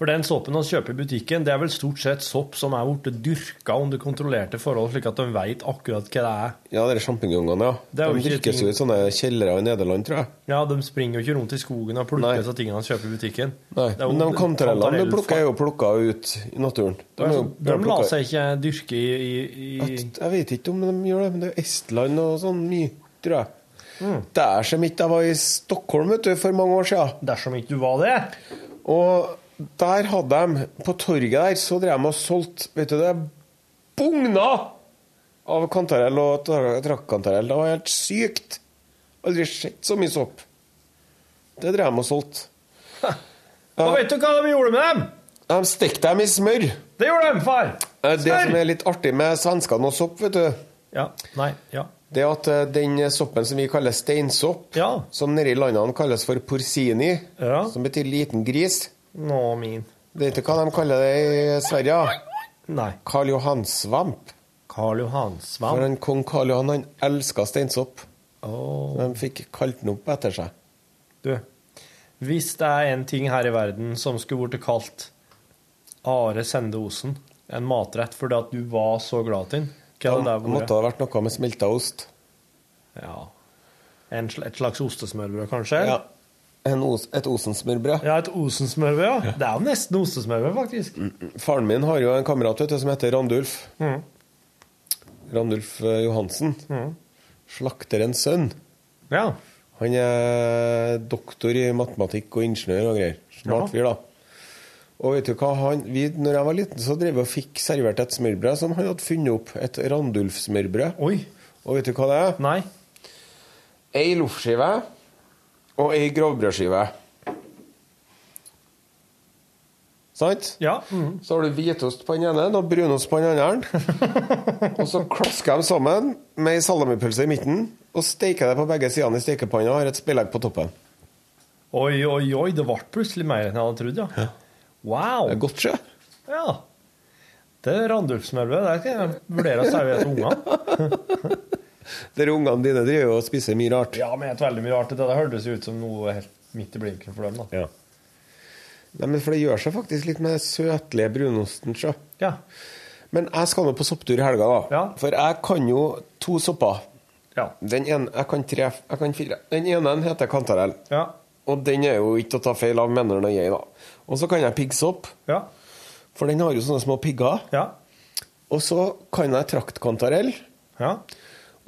For den soppen vi kjøper i butikken, det er vel stort sett sopp som er blitt dyrka under kontrollerte forhold, slik at de vet akkurat hva det er.
Ja, de sjampinjongene, ja.
Det er
De dyrkes jo i sånne kjellere i Nederland, tror jeg.
Ja, de springer jo ikke rundt i skogen og plukker disse tingene de kjøper i butikken.
Nei,
Det er jo
Men de kantarellene du plukker, er jo plukka ut i naturen. De er jo
De lar seg ikke dyrke i, i, i
Jeg, Jeg vet ikke om de gjør det, men det er Estland og sånn mye, tror jeg.
Mm.
Dersom ikke jeg var i Stockholm vet du, for mange år siden.
Dersom ikke du var det.
Og der hadde de På torget der så drev de og solgte Vet du, det bugna av kantarell og tra- trakkantarell. Det var helt sykt. Aldri sett så mye sopp. Det drev de og solgte.
Og vet du hva de gjorde med dem?
De stekte dem i smør.
Det gjorde de, far!
Smør. Det som er litt artig med svenskene og sopp, vet du,
Ja. Nei. Ja.
det at eh, den soppen som vi kaller steinsopp,
Ja.
som nede i landene kalles for porsini,
Ja.
som betyr liten gris
Nå, min.
Det er ikke hva de kaller det i Sverige?
Nei.
Karl Johan-svamp.
Karl Johan
For
Svamp.
en kong Karl Johan han elska steinsopp.
Oh.
De fikk kalt den opp etter seg.
Du, hvis det er en ting her i verden som skulle blitt kalt Are Sende Osen, en matrett fordi at du var så glad til den, hva hadde det
måtte
vært?
det ha vært noe med smelta ost.
Ja. En, et slags ostesmørbrød, kanskje?
Ja. En os, et Osensmørbrød.
Ja, et Osensmørbrød, ja. Det er jo nesten osensmørbrød, faktisk.
Faren min har jo en kamerat vet du, som heter Randulf.
Mm.
Randulf Johansen. Mm. Slakterens sønn.
Ja.
Han er doktor i matematikk og ingeniør og greier. Smart fyr, da. Og vet du hva han, vi, når jeg var liten, så drev vi og fikk servert et smørbrød som han hadde funnet opp. Et Randulf-smørbrød. Og vet du hva det er?
Nei.
Ei loffskive og ei grovbrødskive. Sant?
Ja. Mm.
Så har du hvitost på den ene og brunost på den andre. og så klasker de sammen med ei salamipølse i midten og steiker det på begge sidene i stekepanna og har et spillegg på toppen.
Oi, oi, oi. Det ble plutselig mer enn jeg hadde trodd, ja. Wow.
Det er godt, sjø.
Ja. Det er Randulf-smørbrød. Det kan jeg vurdere å servere til ungene.
Dere ungene dine driver og spiser mye rart.
Ja, men helt veldig mye rart. Det hørtes jo ut som noe helt midt i blinken for dem, da. Ja.
Nei, men For det gjør seg faktisk litt med søtlige brunosten. sjø.
Ja.
Men jeg skal nå på sopptur i helga, da.
Ja.
For jeg kan jo to sopper.
Ja.
Den ene, Jeg kan tre, jeg kan fire. Den ene heter kantarell.
Ja.
Og den er jo ikke å ta feil av, mener nå jeg, da. Og så kan jeg piggsopp,
Ja.
for den har jo sånne små pigger.
Ja.
Og så kan jeg traktkantarell.
Ja.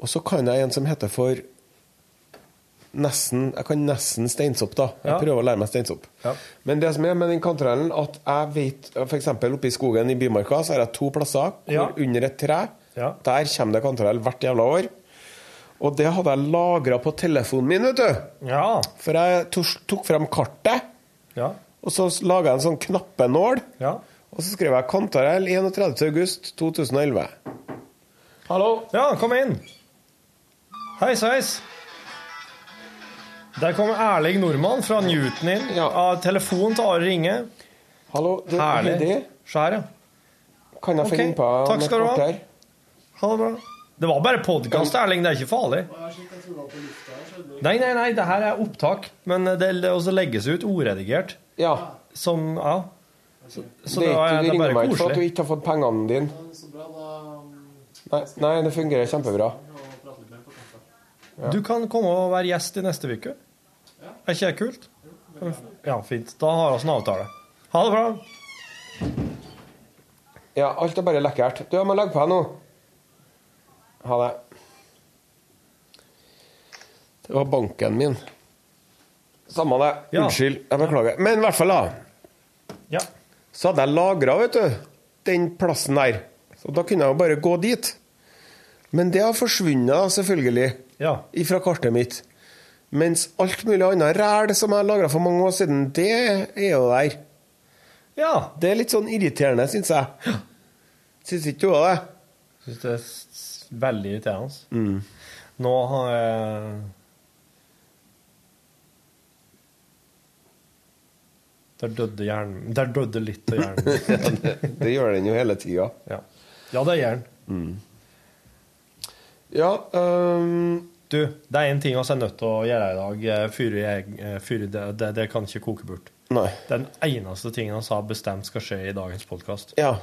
Og så kan jeg en som heter for nesten Jeg kan nesten steinsopp, da. Jeg
Ja.
prøver å lære meg steinsopp.
Ja.
Men det som er med den kantarellen, at jeg vet F.eks. oppe i skogen i Bymarka så har jeg to plasser hvor
Ja.
under et tre. Der kommer det kantarell hvert jævla år. Og det hadde jeg lagra på telefonen min, vet du.
Ja.
For jeg tok, frem kartet,
Ja.
og så laga jeg en sånn knappenål.
Ja.
Og så skrev jeg 'Kantarell 31. august 2011'. Hallo?
Ja, kom inn. Hei sveis. Der kommer Erling Nordmann fra Newton inn.
Ja.
Telefon til Are Ringe.
Hallo, du,
Herlig.
Heidi?
Se her, ja.
Kan jeg få
Ok,
innpå
takk skal du ha. Ha det bra. Det var bare podkast, Erling. Det er ikke farlig. Nei, nei, nei, det her er opptak. Men det, det også legges ut oredigert
Ja.
Som Ja. Så, så
det,
det,
er
det
du
er
ringer meg ikke for at du ikke har fått pengene dine. Nei, nei, det fungerer kjempebra.
Du kan komme og være gjest i neste uke. Er ikke det kult? Ja, fint. Da har vi en avtale. Ha det bra.
Ja, alt er bare lekkert. Du, jeg må legge på deg nå. Ha det. Det var banken min. Samme det.
Ja.
Unnskyld. Jeg beklager. Men i hvert fall, da.
Ja.
Så hadde jeg lagra, vet du, den plassen der. Så da kunne jeg jo bare gå dit. Men det har forsvunnet, selvfølgelig,
Ja.
ifra kartet mitt. Mens alt mulig annet ræl som jeg lagra for mange år siden, det er jo der.
ja.
Det er litt sånn irriterende, syns jeg. Syns ikke du òg det?
Syns det er veldig irriterende. Nå har jeg Der døde hjernen Der døde litt av hjernen.
Det gjør den jo hele tida.
Ja, ja det er hjernen.
Ja, øhm,
Du, det er én ting vi er nødt til å gjøre i dag Fyre, før jeg eh, før det, det, det kan ikke koke bort.
Nei.
Den eneste tingen vi har bestemt skal skje i dagens podkast.
Ja.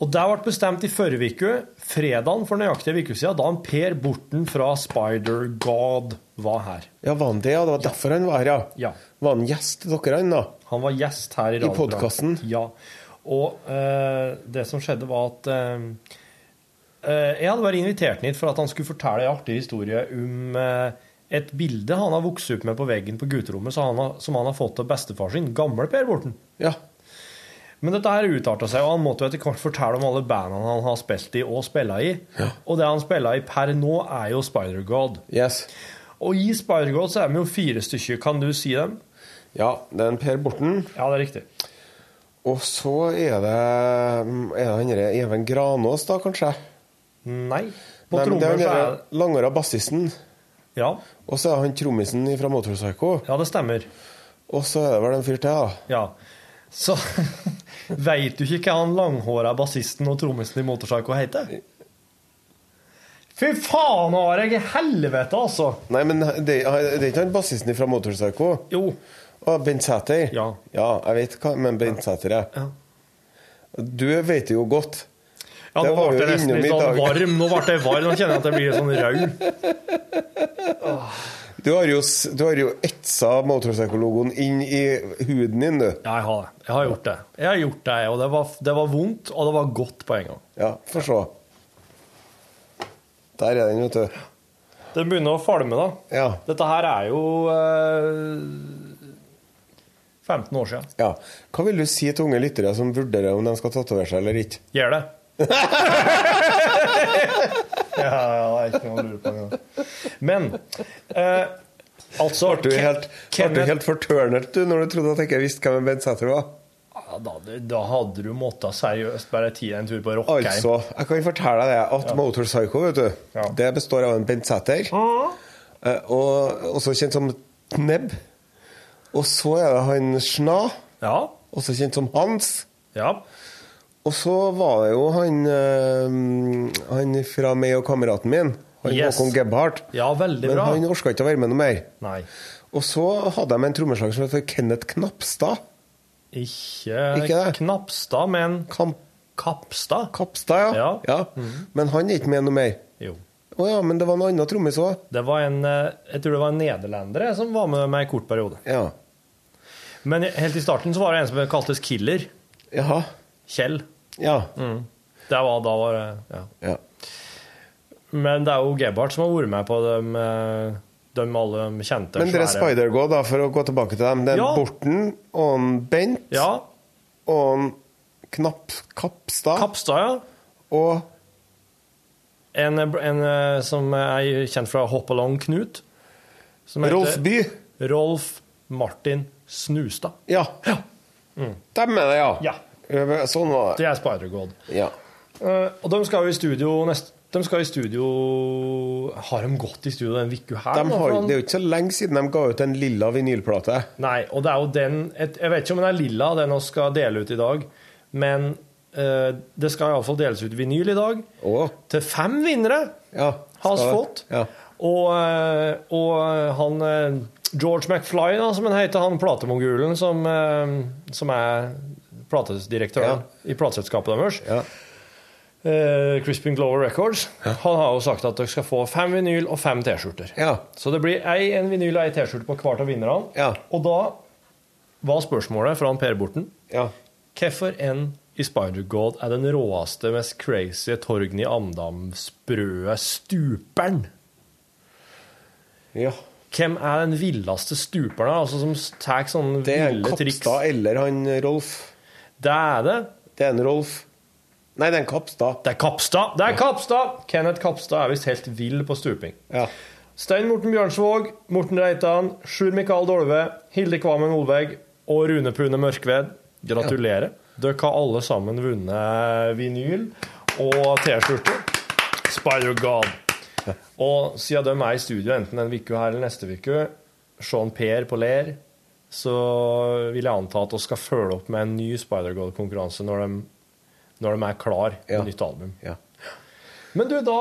Og det ble bestemt i forrige uke, fredagen for nøyaktig en uke siden, da han Per Borten fra Spider-God var her.
ja, var han det? Ja, det var derfor han var her, ja.
Ja.
Var han gjest til dere, han, da?
Han var gjest her i
I
podkasten?
podcasten?
Ja. Og eh, det som skjedde, var at eh, eh, Jeg hadde vært invitert hit for at han skulle fortelle en artig historie om eh, et bilde han har vokst opp med på veggen på gutterommet, så han har, som han har fått av bestefar sin, gamle Per Borten.
Ja.
Men dette her utarta seg, og han måtte jo etter hvert fortelle om alle bandene han har spilt i og spilla i. Og det han spiller i per nå, er jo Spider-God.
Yes.
Og i Spider-God så er vi jo fire stykker. Kan du si dem?
Ja, det er en Per Borten.
Ja, det er riktig.
Og så er det Er det Even Granås, da, kanskje?
Nei. På
Nei, men det er
så er
Langåra bassisten.
Ja.
Og så er han trommisen fra Motorpsycho.
Ja, det stemmer.
Og så er det vel en fyr til, da.
Ja. Så veit du ikke hva han langhåra bassisten og trommisen i Motorpsycho heter? Fy faen, Are! Helvete, altså!
Nei, men det, det er ikke han bassisten fra Motorpsycho?
Jo.
Og Bent Sæter?
Ja.
ja, jeg vet hva men Bent Sæter er.
Ja.
Du vet jo godt.
Ja, nå ble jeg nesten litt sånn varm. Nå ble jeg varm. Nå kjenner jeg at jeg blir sånn raud.
Du har jo, du har jo etsa Motorpsycho-logoen inn i huden din, du.
Ja, jeg har. Jeg har gjort det. Jeg har gjort det, og det var, det var vondt, og det var godt på en gang.
Ja, få se. Der er den, vet du.
Den begynner å falme, da.
Ja.
Dette her er jo eh, 15 år siden.
ja. Hva vil du si til unge lyttere som vurderer om de skal tatovere seg eller ikke?
Gjør det. Ja, ja, det er ikke noe å lure på engang. Men eh, altså
Ble du helt, du
Kenneth-
helt fortørnet du, når du trodde at jeg ikke visste hvem Bent Sæther var?
Ja, da, da hadde du måttet seriøst bare tatt en tur på Rockheim.
Altså, jeg kan fortelle deg at Motor Psycho, vet du,
Ja.
det består av en Bent Sæther, mm. og også kjent som Nebb. Og så er det han Sna,
Ja.
også kjent som Hans.
Ja.
Og så var det jo han, eh, han fra meg og kameraten min, han
Yes.
Håkon Gebhardt.
ja, veldig
Men
bra.
han orka ikke å være med noe mer.
Nei.
Og så hadde de en trommeslager som het Kenneth Knapstad.
Ikke,
Ikke?
Knapstad, men
Kamp
Kapstad.
Kapstad, ja.
Ja. Mhm.
Men han er ikke med noe mer.
Jo.
Å ja, men det var en annen trommis òg.
Det var en eh, Jeg tror det var en nederlender som var med meg i kort periode.
Ja.
Men helt i starten så var det en som kaltes Killer.
Jaha.
Kjell.
Ja.
Det var, da var det ja.
ja.
Men det er jo Gebhardt som har vært med på dem, de alle de kjente.
Men dere Spider-Go, da, for å gå tilbake til dem. Det er
Ja.
Borten og en Bent
Ja.
og en Knapp Kapstad
Kapstad, ja.
og
En, en eh, som er kjent fra Hoppalong Knut. Som heter
Rolf By.
Rolf Martin Snustad.
Ja. Dem er det, ja.
Ja.
Sånn var det.
Det er Spider-God.
Ja.
Eh, og de skal jo i studio neste De skal i studio Har de gått i studio denne uka her?
De har, det er jo ikke så lenge siden de ga ut en lilla vinylplate.
Nei, og det er jo den Jeg vet ikke om den er lilla, den vi skal dele ut i dag, men eh, det skal iallfall deles ut vinyl i dag.
Å,
Til fem vinnere
ja.
har vi fått.
Ja.
Og, eh, og han eh, George McFly, da, som han heter, han platemongulen som, som er platedirektøren i plateselskapet deres,
Ja.
Uh, Crispin Glover Records, han har jo sagt at dere skal få fem vinyl og fem T-skjorter.
Ja.
Så det blir ei en vinyl og ei T-skjorte på hvert av vinnerne.
Ja.
Og da var spørsmålet fra Per Borten
ja.
Hvorfor en i Spider-God er den råeste, mest crazy Torgny Amdam-sprøe stuperen?
ja.
Hvem er den villeste stuperen, altså som tar sånne
Det er
ville triks?
Kapstad eller han Rolf.
Det er det.
Det er en Rolf. Nei, det er en Kapstad.
Det er Kapstad! Det er Kapstad! Kenneth Kapstad er visst helt vill på stuping.
Ja.
Stein Morten Bjørnsvåg, Morten Reitan, Sjur Mikael Dolve, Hilde Kvammen Olveg og Rune Pune Mørkved. Gratulerer. Dere har alle sammen vunnet vinyl og T-skjorte. Spider-God. Og siden de er i studio enten denne uka her eller neste uke, Sean Per på Ler, så vil jeg anta at vi skal følge opp med en ny Spider-Gold-konkurranse når, når de er klar med
Ja.
nytt album.
ja.
Men du, da,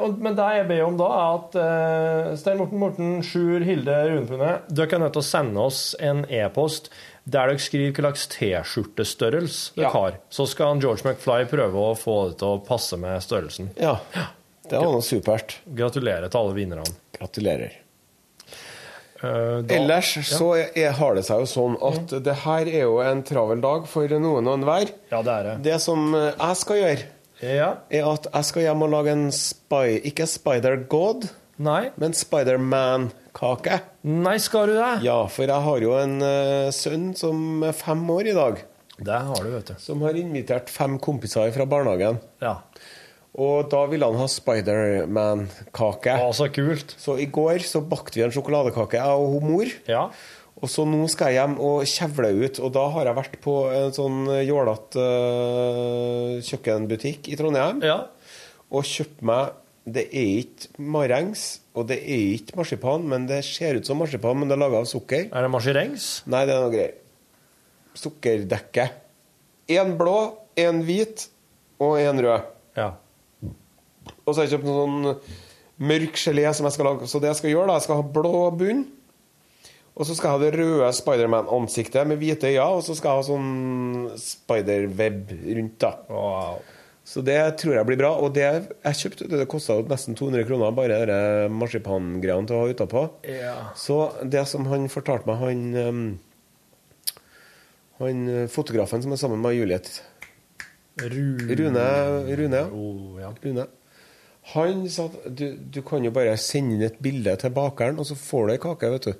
og- men det jeg ber om da, er at uh, Stein Morten Morten, Sjur, Hilde, Runepune Dere er nødt til å sende oss en e-post der dere skriver hva slags T-skjortestørrelse dere
Ja.
har. Så skal George McFly prøve å få det til å passe med størrelsen.
ja. Det var noe supert.
Gratulerer til alle vinnerne.
Gratulerer.
Da-
Ellers så er, har det seg jo sånn at det her er jo en travel dag for noen og enhver.
Ja, det er det.
Det som eh, jeg skal gjøre,
Ja.
er at jeg skal hjem og lage en spy... Ikke Spider-God, men Spider-Man-kake.
Nei, skal du det?
Ja, for jeg har jo en uh, sønn som er fem år i dag,
Det har du, vet du.
som har invitert fem kompiser fra barnehagen.
Ja.
Og da ville han ha Spider-Man-kake.
Så kult.
Så i går så bakte vi en sjokoladekake, jeg og hun mor.
Ja.
Og så nå skal jeg hjem og kjevle ut, og da har jeg vært på en sånn jålete uh, kjøkkenbutikk i Trondheim
Ja.
og kjøpt meg Det er ikke marengs, og det er ikke marsipan, men det ser ut som marsipan, men det er laga av sukker.
Er det marsirengs?
Nei, det er noe greier. Sukkerdekke. Én blå, én hvit og én rød.
Ja.
Og så har jeg kjøpt noe sånn mørk gelé som jeg skal lage. Så det jeg skal gjøre, da, jeg skal ha blå bunn. Og så skal jeg ha det røde Spiderman-ansiktet med hvite øyne, og så skal jeg ha sånn spiderweb rundt, da.
Wow.
Så det tror jeg blir bra. Og det jeg kjøpte, det kosta nesten 200 kroner, bare de marsipangreiene til å ha utapå.
Ja.
Så det som han fortalte meg, han ehm, Han fotografen som er sammen med Juliet
Rune.
Rune, Rune, ja.
Oh, ja.
Rune. Han sa at du, du kan jo bare sende inn et bilde til bakeren, og så får du ei kake, vet du.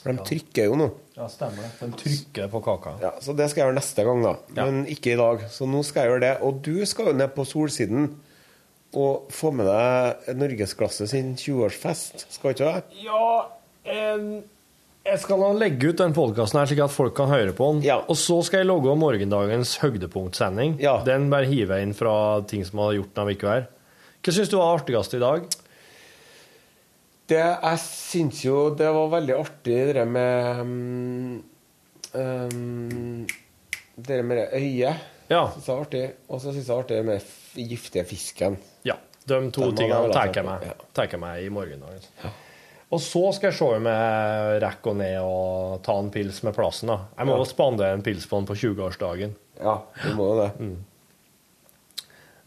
For de trykker jo nå.
Ja, stemmer det. De trykker på kaka.
Ja, så det skal jeg gjøre neste gang, da.
Ja.
Men ikke i dag. Så nå skal jeg gjøre det. Og du skal jo ned på Solsiden og få med deg Norgesklasse sin 20-årsfest. Skal ikke du det?
Ja, em, jeg skal legge ut den podkasten her, slik at folk kan høre på den.
Ja.
Og så skal jeg logge om morgendagens høydepunktsending.
Ja.
Den bare hiver jeg inn fra ting som har gjort den av ikke her. Hva syns du var artigst i dag?
Det, jeg syns jo det var veldig artig, det med um, Det med det øyet.
Ja.
Synes det var artig. Og så syns jeg det var artig med giftige fisken.
ja. De to
Den
tingene tar jeg meg,
ja.
jeg meg i Ja. Og så skal jeg se om jeg rekker å ned og ta en pils med plassen. da. Jeg må jo spandere en pils på den på 20-årsdagen.
Ja, du må jo det.
Eh,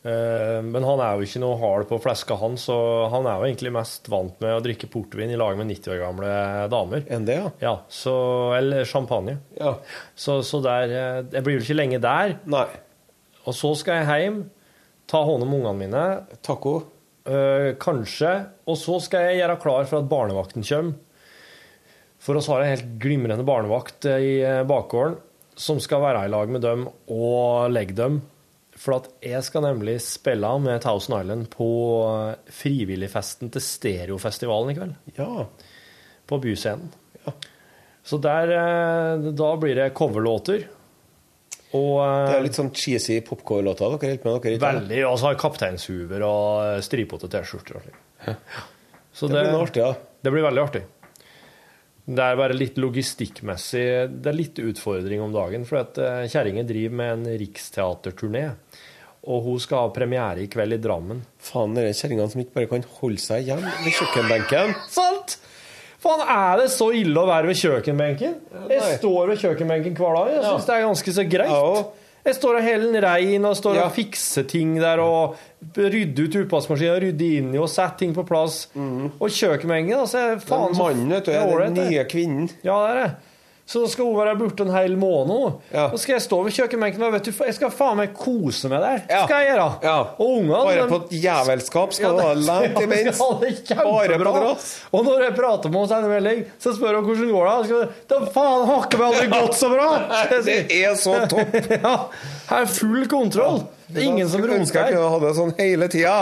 Men han er jo ikke noe hard på fleska, han, så han er jo egentlig mest vant med å drikke portvin i lag med 90 år gamle damer.
Enn det, ja?
Ja, så, Eller champagne.
Ja.
Så, så der, eh, jeg blir vel ikke lenge der.
Nei.
Og så skal jeg hjem, ta hånd om ungene mine,
Taco.
øh, kanskje. Og så skal jeg gjøre klar for at barnevakten kommer. For oss har en helt glimrende barnevakt eh, i eh, bakgården som skal være i lag med dem og legge dem. For at jeg skal nemlig spille med Thousand Island på eh, frivilligfesten til Stereofestivalen i kveld.
Ja.
På Byscenen. Så der, eh, da blir det coverlåter. Og eh,
Det er litt sånn cheesy popkorn-låter dere holder med? dere
veldig Og så har kapteinshuver og stripete T-skjorter. Ja. Det, Så
Det blir artig, ja.
Det blir veldig artig. Det er bare litt logistikkmessig Det er litt utfordring om dagen, for at eh, kjerringa driver med en riksteaterturné. Og hun skal ha premiere i kveld i Drammen.
Faen, dere kjerringene som ikke bare kan holde seg igjen ved kjøkkenbenken.
Sant! Faen, er det så ille å være ved kjøkkenbenken? Jeg står ved kjøkkenbenken hver dag. Jeg syns det er ganske så greit.
Ja.
Jeg står og heller den rein og står
Ja.
og fikser ting der og rydder ut oppvaskmaskinen, rydder inn i og setter ting på plass. Og kjøkkenbenken, altså faen
Mannen, vet du, den nye kvinnen.
Ja, det er det. Så da skal hun være borte en hel måned.
Ja.
Og skal jeg stå ved kjøkkenbenken og vet du, jeg skal faen meg kose meg der.
Ja.
Skal jeg gjøre.
Ja.
Og ungene
Bare på et jævelskap skal du ha langt
Ja,
imens. Bare på drass.
Og når jeg prater med henne og sender melding, så spør hun hvordan går det. går. Da faen hakker meg aldri gått så bra!
Det er så topp.
Ja, her er full kontroll. Det er ingen som
Skulle ønske jeg kunne ha det sånn hele tida.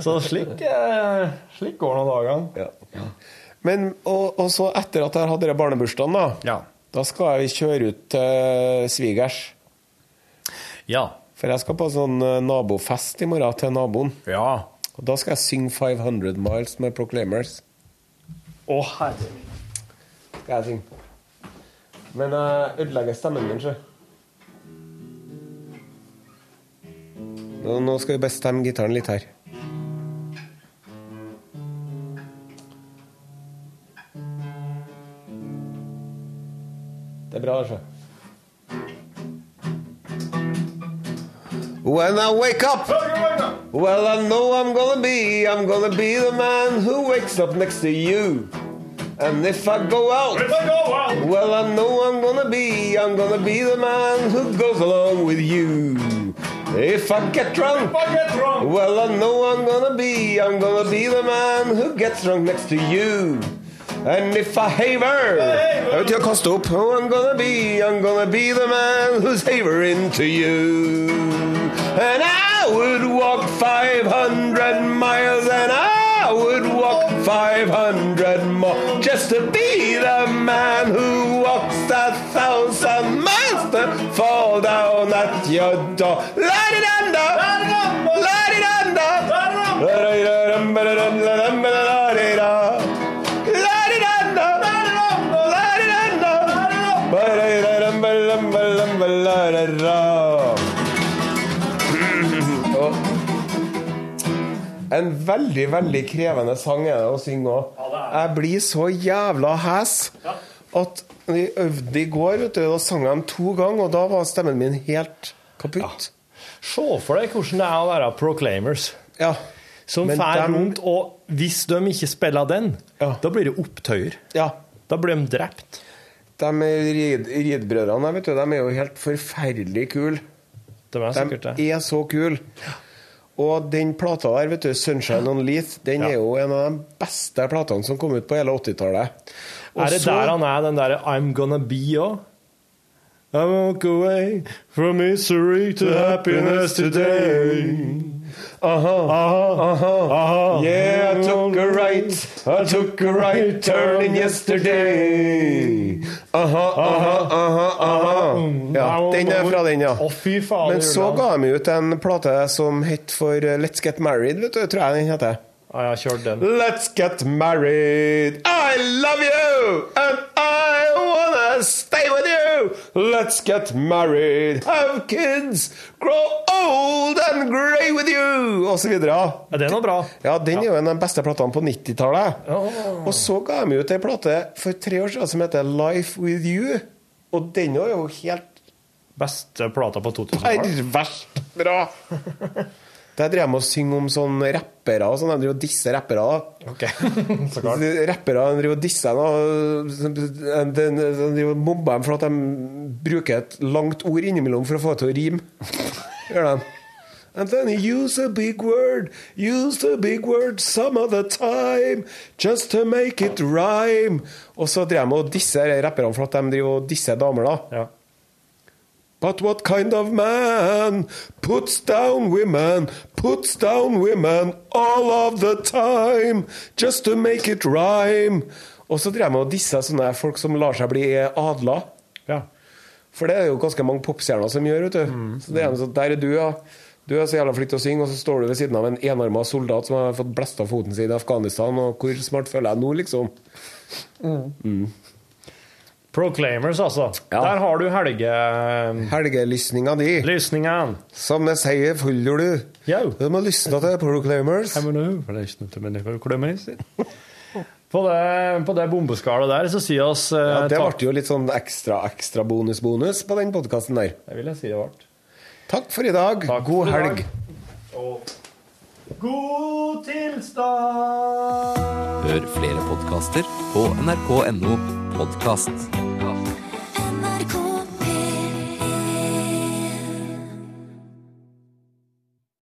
Så slik, eh, slik går nå dagene.
Ja. Men, og, og så etter at jeg har hatt barnebursdagen, da,
Ja.
da skal jeg kjøre ut til svigers.
Ja.
For jeg skal på sånn eh, nabofest i morgen til naboen.
Ja.
Og da skal jeg synge 500 Miles med Proclaimers.
Å, herre.
Skal jeg synge. Men jeg ødelegger stemmen min, sjø. Nå, skal vi bestemme stemme gitaren litt her. Det bra, sjø. When I wake up Well, I know I'm gonna be, I'm gonna be the man who wakes up next to you. And if I go out, well, I know I'm gonna be, I'm gonna be the man who goes along with you. If I get drunk, well, I know I'm gonna be, I'm gonna be the man who gets drunk next to you. And if I haver, ikke å kaste opp. Oh, I'm gonna be, I'm gonna be the man who's havering to you. And I would walk 500 miles and I would walk 500 more just to be the man who walks a thousand miles to fall down at your door. La-di-da-da, la-di-da-da, la-di-da-dum, ba-da-dum, la-dum, Og En veldig, veldig krevende sang er det å synge òg. Jeg blir så jævla hes at vi øvde i går, vet du, da sang jeg den to ganger, og da var stemmen min helt kaputt.
Se for deg hvordan det er å være Proclaimers.
Ja.
Som fær
dem-
rundt, og hvis de ikke spiller den,
Ja.
da blir det opptøyer.
ja.
Da blir de drept.
De rid, ridbrødrene vet du, de er jo helt forferdelig kule.
De er sikkert
De er så kule. Og den plata der, vet du, 'Sunshine on Leith', den
Ja.
er jo en av de beste platene som kom ut på hele 80-tallet.
Er det
så-
der han er, den derre 'I'm gonna be' òg? I walk away from misery to happiness today.
Aha, aha,
Aha.
Yeah, I took a right, I took a right turn yesterday. Aha, aha, aha, aha. Ja, den er fra den, ja. Men så ga de ut en plate som het for eh, Let's Get Married, vet du, tror jeg den heter.
Ja, jeg har kjørt den.
Let's get married. I love you, and I wanna stay with you. Let's get married, have kids, grow old and grey with you, og så videre.
Ja, den var bra.
Ja, den er jo en av de beste platene på 90-tallet. Og så ga de ut ei plate for tre år siden som heter Life With You. Og den er jo helt
Beste plata på 2000-tallet.
perverst bra. Der drev med å synge om sånne rappere og sånn. De driver og disser rappere.
Ok, så klart.
Rappere driver og disser dem. De driver og mobber dem for at de bruker et langt ord innimellom for å få det til å rime. Gjør de. And then he use a big word, use a big word some other time, just to make it rhyme. Og så drev med å disse rapperne for at de driver og disser damer, da.
Ja.
But what kind of man puts down women, puts down women all of the time, just to make it rhyme? Og så drev jeg med å disse sånne folk som lar seg bli adla.
ja.
For det er jo ganske mange popstjerner som gjør, vet du. Så det er en sånn, Der er du, ja. Du er så jævla flink til å synge, og så står du ved siden av en enarma soldat som har fått blæsta foten sin i Afghanistan, og hvor smart føler jeg nå, liksom?
Proclaimers, altså.
Ja.
Der har du helge...
Helgelysninga di.
Lysningen.
Som jeg sier, følger du.
Yo.
Du må lysne til Proclaimers.
Jeg må nå forresten til mine proclaimers. På det, på det bombeskallet der så sier oss eh,
Ja, det ble jo litt sånn ekstra, ekstra bonus-bonus på den podkasten der.
Det vil jeg si det ble.
Takk for i dag.
Takk
God
for i
helg.
dag. God tilstand!
Hør flere podkaster på nrk.no podkast.